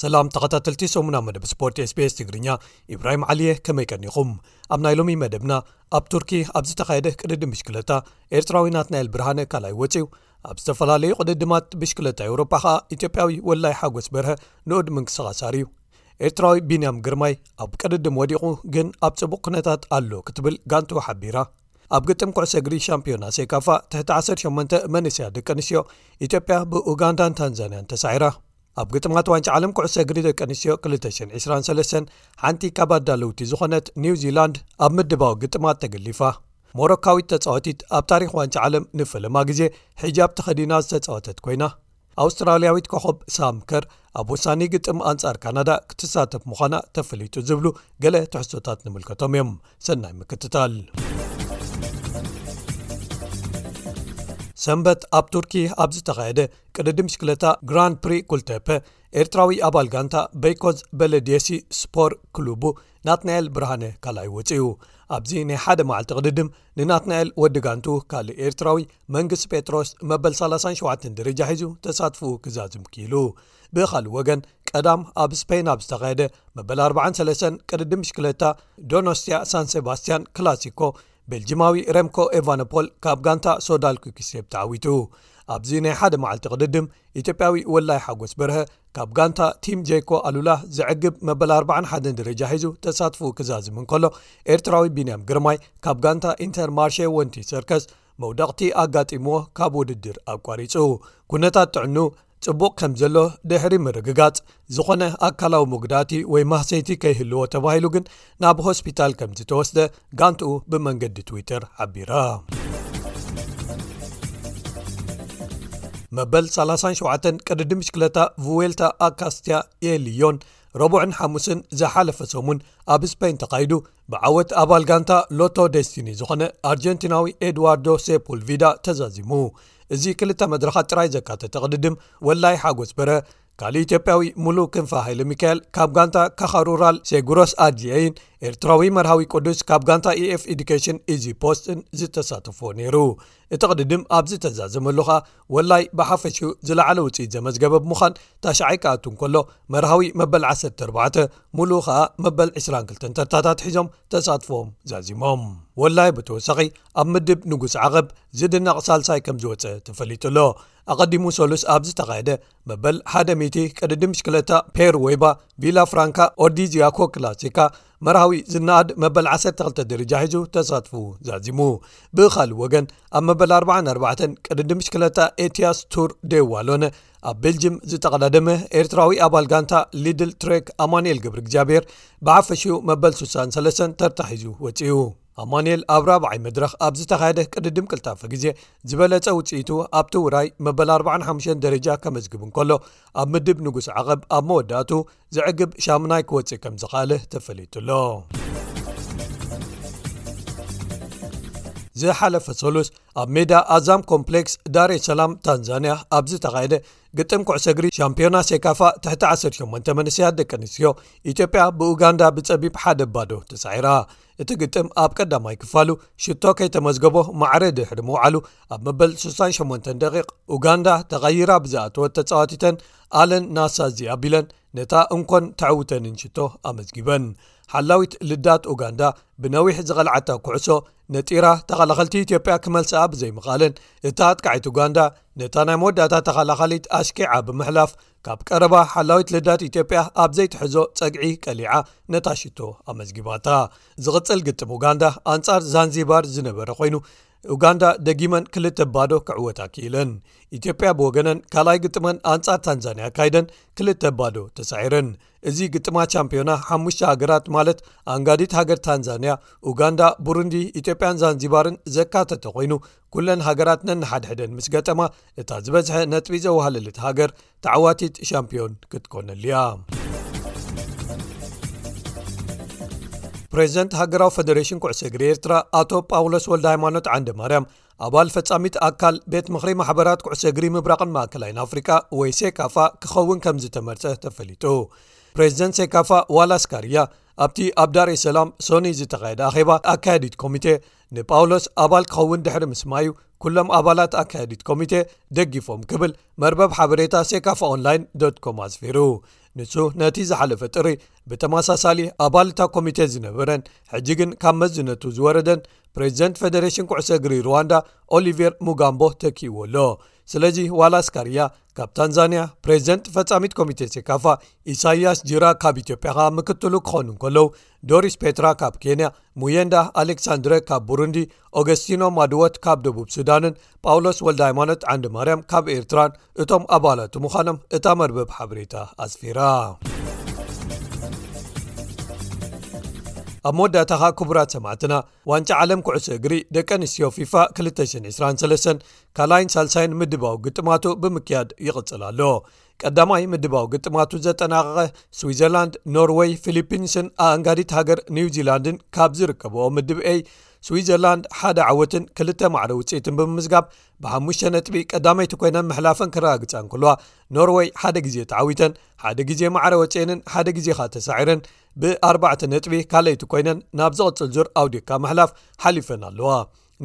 ሰላም ተኸታተልቲ ሰሙና መደብ ስፖርት ስቤስ ትግርኛ ኢብራሂም ዓልየ ከመይ ቀኒኹም ኣብ ናይ ሎሚ መደብና ኣብ ቱርኪ ኣብ ዝተኻየደ ቅድዲ ምሽክለታ ኤርትራዊ ናትናኤል ብርሃነ ካልኣይ ወጺኡ ኣብ ዝተፈላለዩ ቅድድማት ብሽክለታ ኤውሮጳ ከኣ ኢትዮጵያዊ ወላይ ሓጎስ በርሀ ንኡድ ምንቅስቓሳር እዩ ኤርትራዊ ቢንያም ግርማይ ኣብ ቅድድም ወዲቑ ግን ኣብ ጽቡቕ ኩነታት ኣሎ ክትብል ጋንቱ ሓቢራ ኣብ ግጥም ኩዕሰ እግሪ ሻምፒዮና ሴካፋ ትሕቲ 18 መንእስያ ደቂ ኣንስትዮ ኢትዮጵያ ብኡጋንዳን ታንዛንያን ተሳዒራ ኣብ ግጥማት ዋንጫ ዓለም ኩዕሶ እግሪ ደቂ ኣንስትዮ 223 ሓንቲ ካብ ኣዳለውቲ ዝኾነት ኒው ዚላንድ ኣብ ምድባዊ ግጥማት ተገሊፋ ሞሮካዊት ተጻወቲት ኣብ ታሪክ ዋንጫ ዓለም ንፈለማ ግዜ ሕጃብ ተኸዲና ዝተጻወተት ኮይና ኣውስትራልያዊት ኮኸብ ሳምከር ኣብ ወሳኒ ግጥም ኣንጻር ካናዳ ክትሳተፍ ምዃና ተፈሊጡ ዝብሉ ገለ ትሕሶታት ንምልከቶም እዮም ሰናይ ምክትታል ሰንበት ኣብ ቱርኪ ኣብ ዝተኻየደ ቅድድም ሽክለታ ግራን ፕሪ ኩልተፐ ኤርትራዊ ኣባል ጋንታ በይኮዝ በለድየሲ ስፖር ክሉቡ ናትናኤል ብርሃነ ካልኣይ ወፅኡ ኣብዚ ናይ ሓደ መዓልቲ ቅድድም ንናትናኤል ወዲ ጋንቱ ካልእ ኤርትራዊ መንግስ ጴጥሮስ መበል 37 ደረጃ ሒዙ ተሳትፉ ክዛዝም ክኢሉ ብካልእ ወገን ቀዳም ኣብ ስፐይን ኣብ ዝተካየደ መበል 43 ቅድድም ሽክለታ ዶኖስትያ ሳን ሰባስትያን ክላሲኮ ቤልጂማዊ ረምኮ ኤቫኖፖል ካብ ጋንታ ሶዳል ኩኪሴብ ተዓዊቱ ኣብዚ ናይ ሓደ መዓልቲ ቅድድም ኢትዮጵያዊ ወላይ ሓጎስ በርሀ ካብ ጋንታ ቲም ጀይኮ ኣሉላ ዘዕግብ መበል 41 ደረጃ ሒዙ ተሳትፉ ክዛዝም እንከሎ ኤርትራዊ ቢንያም ግርማይ ካብ ጋንታ ኢንተር ማርሸ ወንቲ ሰርከስ መውደቕቲ ኣጋጢምዎ ካብ ውድድር ኣቋሪጹ ኩነታት ጥዕኑ ጽቡቕ ከም ዘሎ ድሕሪ ምርግጋጽ ዝኾነ ኣካላዊ መጉዳእቲ ወይ ማህሰይቲ ከይህልዎ ተባሂሉ ግን ናብ ሆስፒታል ከም ዝተወስደ ጋንትኡ ብመንገዲ ትዊተር ሓቢራ መበል 37 ቅድዲ ምሽክለታ ቭዌልታ ኣካስትያ ኤልዮን ረቡዕን ሓሙስን ዝሓለፈ ሰሙን ኣብ ስፐይን ተኻይዱ ብዓወት ኣባል ጋንታ ሎቶ ደስቲኒ ዝኾነ ኣርጀንቲናዊ ኤድዋርዶ ሴፑል ቪዳ ተዛዚሙ እዚ ክልተ መድረኻት ጥራይ ዘካተተ ቅድድም ወላይ ሓጎስ በረ ካልእ ኢትዮጵያዊ ሙሉ ክንፋ ሃይለ ሚካኤል ካብ ጋንታ ካኻሩራል ሴጉሮስ ኣድሊኤይን ኤርትራዊ መርሃዊ ቅዱስ ካብ ጋንታ ኤኤፍ ኤዱኬሽን ኢዚ ፖስትን ዝተሳተፉዎ ነይሩ እቲ ቅድድም ኣብ ዝተዛዘመሉ ከኣ ወላይ ብሓፈሽኡ ዝለዓለ ውጽኢት ዘመዝገበ ብምዃን ታሽዓይ ክኣቱ እንከሎ መርሃዊ መበል ዓሰርተ ኣርባዕተ ሙሉኡ ከኣ መበል ዕስራን ክልተን ተርታት ኣትሒዞም ተሳትፎኦም ዛዚሞም። ወላይ ብተወሳኺ ኣብ ምድብ ንጉስ ዓቐብ ዝድነቕ ሳልሳይ ከምዝወጸ ተፈሊጡ ኣሎ። ኣቐዲሙ ሰሉስ ኣብ ዝተኻየደ መበል ሓደ ሚእቲ ቅድድም ብሽክለታ ፔር ወይባ ቪላ ፍራንካ ኦርዲዚያኮ ክላሲካ መርሃዊ ዝነኣድ መበል ዓሰርተ ክልተ ደረጃ ሒዙ ተሳትፉ ዛዚሙ። ብኻልእ ወገን ኣብ መበል ኣርባዓን ኣርባዕተን ቅድድም ብሽክለታ ኤቲያስ ቱር ዴ ዋሎነ ኣብ ቤልጅም ዝተቐዳደመ ኤርትራዊ ኣባል ጋንታ ሊድል ትሬክ ኣማንኤል ግብሪ እግዚኣብሔር ብሓፈሽኡ መበል ሱሳን ሰለሰተን ተርታሒዙ ወጺኡ። ኣማንኤል ኣብ ራብዓይ መድረኽ ኣብ ዝተኻየደ ቅድድም ቅልጣፈ ግዜ ዝበለጸ ውጽኢቱ ኣብቲ ውራይ መበል ኣርባዓን ሓሙሽተን ደረጃ ከመዝግብ እንከሎ ኣብ ምድብ ንጉስ ዓቐብ ኣብ መወዳእቱ ዘዕግብ ሻሙናይ ክወፅእ ከም ዝኸኣለ ተፈሊጡሎ ዝሓለፈ ሰሉስ ኣብ ሜዳ ኣዛም ኮምፕሌክስ ዳሬ ሰላም ታንዛንያ ኣብ ዝተኻየደ ግጥም ኩዕሰ ግሪ ሻምፒዮና ሴካፋ ትሕቲ 18 መንስያ ደቂ ኣንስትዮ ኢትዮጵያ ብኡጋንዳ ብጸቢብ ሓደ ባዶ ተሳዒራ እቲ ግጥም ኣብ ቀዳማይ ክፋሉ ሽቶ ከይተመዝገቦ ማዕረ ድሕሪ ምውዓሉ ኣብ መበል 68 ደቂ ኡጋንዳ ተቐይራ ብዝኣተወ ተጻዋቲተን ኣለን ናሳ እዚ ኣቢለን ነታ እንኮን ተዕውተንን ሽቶ ኣመዝጊበን ሓላዊት ልዳት ኡጋንዳ ብነዊሕ ዝቐልዓታ ኩዕሶ ነጢራ ተኸላኸልቲ ኢትዮጵያ ክመልሰኣ ብዘይምቓልን እታ ኣጥቃዒት ኡጋንዳ ነታ ናይ መወዳእታ ተኸላኻሊት ኣሽኪዓ ብምሕላፍ ካብ ቀረባ ሓላዊት ልዳት ኢትዮጵያ ኣብ ዘይትሕዞ ጸግዒ ቀሊዓ ነታ ሽቶ ኣመዝጊባታ ዝቕጽል ግጥም ኡጋንዳ ኣንጻር ዛንዚባር ዝነበረ ኮይኑ ኡጋንዳ ደጊመን ክልተ ባዶ ክዕወታ ክኢለን ኢትዮጵያ ብወገነን ካልኣይ ግጥመን ኣንጻር ታንዛንያ ኣካይደን ክልተ ባዶ ተሳዒረን እዚ ግጥማ ቻምፒዮና ሓሙሽተ ሃገራት ማለት ኣንጋዲት ሃገር ታንዛንያ ኡጋንዳ ቡሩንዲ ኢትዮጵያን ዛንዚባርን ዘካተተ ኮይኑ ኩለን ሃገራት ነንሓድሕደን ምስ ገጠማ እታ ዝበዝሐ ነጥቢ ዘዋሃለልት ሃገር ተዓዋቲት ሻምፕዮን ክትኮነሉያ ፕሬዚደንት ሃገራዊ ፈደሬሽን ኩዕሰ እግሪ ኤርትራ ኣቶ ጳውሎስ ወልደ ሃይማኖት ዓንደ ማርያም ኣባል ፈጻሚት ኣካል ቤት ምክሪ ማሕበራት ኩዕሰ እግሪ ምብራቕን ማእከላይን ኣፍሪቃ ወይ ሴካፋ ክኸውን ከም ዝተመርጸ ተፈሊጡ ፕሬዚደንት ሴካፋ ዋላስካርያ ኣብቲ ኣብ ዳርኤ ሰላም ሶኒ ዝተኻየደ ኣኼባ ኣካየዲት ኮሚቴ ንጳውሎስ ኣባል ክኸውን ድሕሪ ምስማዩ ኵሎም ኣባላት ኣካየዲት ኮሚቴ ደጊፎም ክብል መርበብ ሓበሬታ ሴካፋ ኦንላይን ዶኮም ኣስፊሩ ንሱ ነቲ ዝሓለፈ ጥሪ ብተመሳሳሊ ኣባል እታ ኮሚቴ ዝነበረን ሕጂ ግን ካብ መዝነቱ ዝወረደን ፕሬዚደንት ፌደሬሽን ኩዕሰ እግሪ ሩዋንዳ ኦሊቨር ሙጋምቦ ተኪእዎ ኣሎ ስለዚ ዋላ ስካርያ ካብ ታንዛንያ ፕሬዚደንት ፈፃሚት ኮሚቴ ሴካፋ ኢሳያስ ጅራ ካብ ኢትዮጵያ ኸ ምክትሉ ክኾኑ ከለዉ ዶሪስ ፔትራ ካብ ኬንያ ሙየንዳ ኣሌክሳንድረ ካብ ቡሩንዲ ኦገስቲኖ ማድወት ካብ ደቡብ ሱዳንን ጳውሎስ ወልዳ ሃይማኖት ዓንዲ ማርያም ካብ ኤርትራን እቶም ኣባላቱ ምዃኖም እታ መርበብ ሓበሬታ ኣስፊራ ኣብ መወዳእታኻ ክቡራት ሰማዕትና ዋንጫ ዓለም ኩዕሶ እግሪ ደቂ ኣንስትዮ ፊፋ 223 ካልይን ሳልሳይን ምድባዊ ግጥማቱ ብምክያድ ይቕጽል ኣሎ ቀዳማይ ምድባዊ ግጥማቱ ዘጠናቐቐ ስዊዘርላንድ ኖርወይ ፊሊፒንስን ኣእንጋዲት ሃገር ኒው ዚላንድን ካብ ዝርከብኦ ምድብ ኤ ስዊዘርላንድ ሓደ ዓወትን ክልተ ማዕረ ውፅኢትን ብምምዝጋብ ብሓሙሽተ ነጥቢ ቀዳመይቲ ኮይነ ምሕላፈን ክረጋግፀን ክልዋ ኖርወይ ሓደ ግዜ ተዓዊተን ሓደ ግዜ ማዕረ ወፅንን ሓደ ግዜ ካ ተሳዒረን ብኣርባዕተ ነጥቢ ካልይቲ ኮይነን ናብ ዝቕፅል ዙር ኣውዲካ ምሕላፍ ሓሊፈን ኣለዋ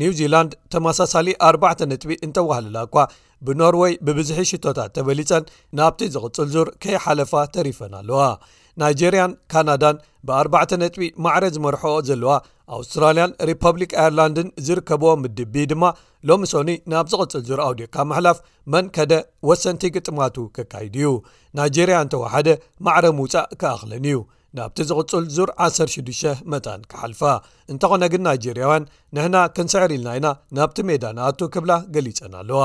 ኒውዚላንድ ተመሳሳሊ ኣባዕተ ነጥቢ እንተዋህልላ እኳ ብኖርወይ ብብዝሒ ሽቶታት ተበሊጸን ናብቲ ዝቕጽል ዙር ከይሓለፋ ተሪፈን ኣለዋ ናይጀርያን ካናዳን ብኣባዕተ ነጥቢ ማዕረ ዝመርሐኦ ዘለዋ ኣውስትራልያን ሪፐብሊክ ኣይርላንድን ዝርከብዎ ምድቢ ድማ ሎሚ ሶኒ ናብ ዝቕጽል ዙር ኣውዲቕካ ምሕላፍ መን ከደ ወሰንቲ ግጥማቱ ከካይዱ እዩ ናይጀርያ እንተወሓደ ማዕረ ምውጻእ ክኣኽለን እዩ ናብቲ ዝቕፅል ዙር ዓሰር ሽዱሽተ መታን ክሓልፋ እንተኾነ ግን ናይጀርያውያን ንሕና ክንስዕር ኢልና ኢና ናብቲ ሜዳ ንኣቱ ክብላ ገሊፀን ኣለዋ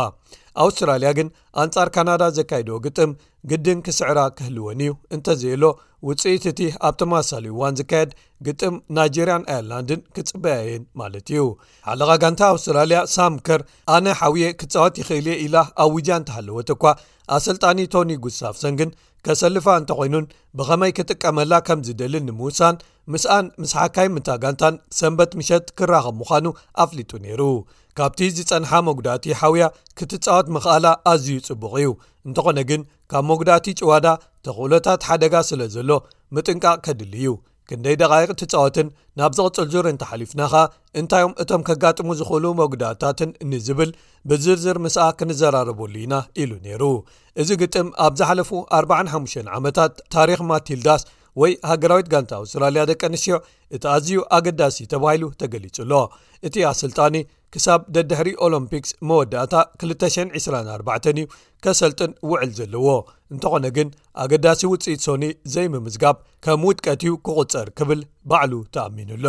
ኣውስትራልያ ግን ኣንጻር ካናዳ ዘካይድዎ ግጥም ግድን ክስዕራ ክህልወን እዩ እንተዘየሎ ውፅኢት እቲ ኣብ ተመሳሳሊ እዋን ዝካየድ ግጥም ናይጀርያን ኣይርላንድን ክፅበያየን ማለት እዩ ሓለቓ ጋንታ ኣውስትራልያ ሳምከር ኣነ ሓውየ ክፃወት ይኽእል እየ ኢላ ኣውጃ እንተሃለወት እኳ ኣሰልጣኒ ቶኒ ጉስታፍሰን ግን ከሰልፋ እንተኾይኑን ብኸመይ ክጥቀመላ ከም ዝደልን ንምውሳን ምስኣን ምስ ሓካይ ምታጋንታን ሰንበት ምሸት ክራኸብ ምዃኑ ኣፍሊጡ ነይሩ ካብቲ ዝጸንሓ መጉዳእቲ ሓውያ ክትጻወት ምኽኣላ ኣዝዩ ጽቡቕ እዩ እንተኾነ ግን ካብ መጉዳእቲ ጭዋዳ ተኽእሎታት ሓደጋ ስለ ዘሎ ምጥንቃቕ ከድል እዩ ክንደይ ደቓይቕ ትጻወትን ናብ ዝቕጽል ዙር እንተሓሊፍናኻ እንታይዮም እቶም ከጋጥሙ ዝኽእሉ መጉዳእታትን ንዝብል ብዝርዝር ምስኣ ክንዘራረበሉ ኢና ኢሉ ነይሩ እዚ ግጥም ኣብ ዝሓለፉ 45 ዓመታት ታሪክ ማትልዳስ ወይ ሃገራዊት ጋንታ ኣውስትራልያ ደቂ ኣንስትዮ እቲ ኣዝዩ ኣገዳሲ ተባሂሉ ተገሊጹ ኣሎ እቲ ኣሰልጣኒ ክሳብ ደድሕሪ ኦሎምፒክስ መወዳእታ 224 እዩ ከሰልጥን ውዕል ዘለዎ እንተኾነ ግን ኣገዳሲ ውፅኢት ሶኒ ዘይምምዝጋብ ከም ውድቀት እዩ ክቑፀር ክብል ባዕሉ ተኣሚኑ ኣሎ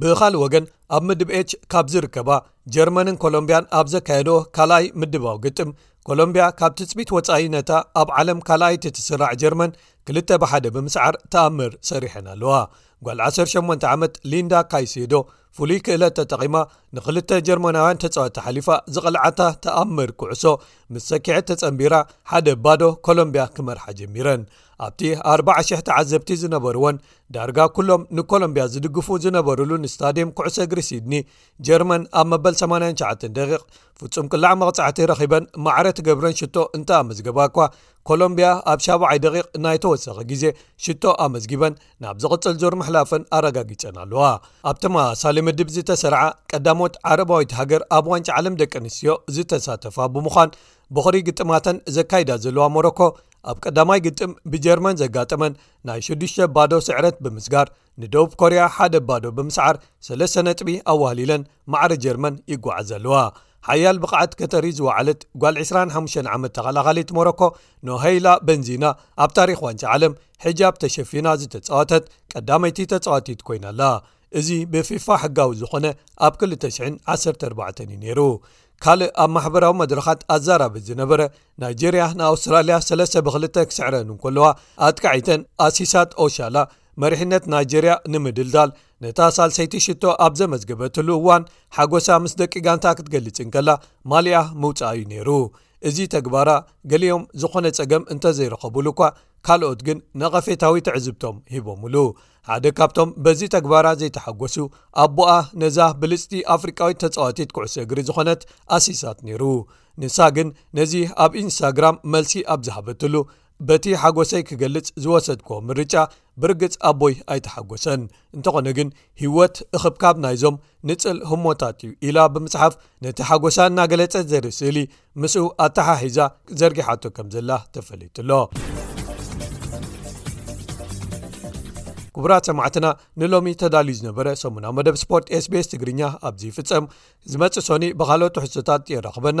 ብኻልእ ወገን ኣብ ምድብ ኤች ካብ ዝርከባ ጀርመንን ኮሎምብያን ኣብ ዘካየዶ ካልኣይ ምድባዊ ግጥም ኮሎምብያ ካብ ትፅቢት ወፃኢ ነታ ኣብ ዓለም ካልኣይቲ ትስራዕ ጀርመን ክልተ ብሓደ ብምስዓር ተኣምር ሰሪሐን ኣለዋ ጓል 18 ዓመት ሊንዳ ካይሴዶ ፍሉይ ክእለት ተጠቒማ ንክልተ ጀርመናውያን ተጻወቲ ሓሊፋ ዝቐልዓታ ተኣምር ኩዕሶ ምስ ሰኪዐት ተጸንቢራ ሓደ ባዶ ኮሎምብያ ክመርሓ ጀሚረን ኣብቲ 400 ተዓዘብቲ ዝነበርዎን ዳርጋ ኩሎም ንኮሎምብያ ዝድግፉ ዝነበርሉን ስታድየም ኩዕሶ እግሪ ሲድኒ ጀርመን ኣብ መበል 89 ደቂቕ ፍጹም ቅላዕ መቕጻዕቲ ረኺበን ማዕረ ትገብረን ሽቶ እንተ ኣመዝገባ እኳ ኮሎምብያ ኣብ ሻይ ደቂቕ ናይ ተወሰኺ ግዜ ሽቶ ኣመዝጊበን ናብ ዝቕጽል ዙር ምሕላፈን ኣረጋጊጸን ኣለዋ ኣብ ተመሳሳሊ ምድብ ዝተሰርዓ ቀዳሞት ዓረባዊት ሃገር ኣብ ዋንጫ ዓለም ደቂ ኣንስትዮ ዝተሳተፋ ብምዃን ቦኽሪ ግጥማተን ዘካይዳ ዘለዋ ሞሮኮ ኣብ ቀዳማይ ግጥም ብጀርመን ዘጋጠመን ናይ 6ዱሽ ባዶ ስዕረት ብምስጋር ንደቡብ ኮርያ ሓደ ባዶ ብምስዓር ሰለስተ ነጥቢ ኣዋህሊለን ማዕረ ጀርመን ይጓዓዝ ኣለዋ። ሓያል ብቕዓት ከተሪ ዝወዓለት ጓል 25 ዓመት ተኸላኻሊት ሞሮኮ ኖሀይላ በንዚና ኣብ ታሪኽ ዋንጫ ዓለም ሕጃብ ተሸፊና ዝተፃወተት ቀዳመይቲ ተፃዋቲት ኮይና ኣላ። እዚ ብፊፋ ሕጋዊ ዝኾነ ኣብ 214 እዩ ነይሩ ካልእ ኣብ ማሕበራዊ መድረኻት ኣዛራቢ ዝነበረ ናይጀርያ ንኣውስትራልያ 3 ብ2 ክስዕረን እንከለዋ ኣጥቃዒተን ኣሲሳት ኦሻላ መሪሕነት ናይጀርያ ንምድልዳል ነታ ሳልሰይቲ ሽቶ ኣብ ዘመዝገበትሉ እዋን ሓጎሳ ምስ ደቂ ጋንታ ክትገልጽ እንከላ ማሊኣ ምውጻኣ እዩ ነይሩ እዚ ተግባራ ገሊኦም ዝኾነ ጸገም እንተዘይረኸቡሉ እኳ ካልኦት ግን ነቐፌታዊ ትዕዝብቶም ሂቦምሉ ሓደ ካብቶም በዚ ተግባራ ዘይተሓጎሱ ኣቦኣ ነዛ ብልጽቲ ኣፍሪቃዊት ተጻዋቲት ኩዕሶ እግሪ ዝኾነት ኣሲሳት ነይሩ ንሳ ግን ነዚ ኣብ ኢንስታግራም መልሲ ኣብ ዝሃበትሉ በቲ ሓጎሰይ ክገልጽ ዝወሰድክዎ ምርጫ ብርግጽ ኣቦይ ኣይተሓጎሰን እንተኾነ ግን ህይወት እኽብካብ ናይዞም ንጽል ህሞታት እዩ ኢላ ብምጽሓፍ ነቲ ሓጎሳ እናገለጸት ዘርኢ ስእሊ ምስኡ ኣተሓሒዛ ዘርጊሓቶ ከም ዘላ ተፈለጡሎ ክቡራት ሰማዕትና ንሎሚ ተዳልዩ ዝነበረ ሰሙናዊ መደብ ስፖርት ስbs ትግርኛ ኣብዚ ይፍፀም ዝመፅእ ሶኒ ብካልኦት ትሕሶታት የራኽበና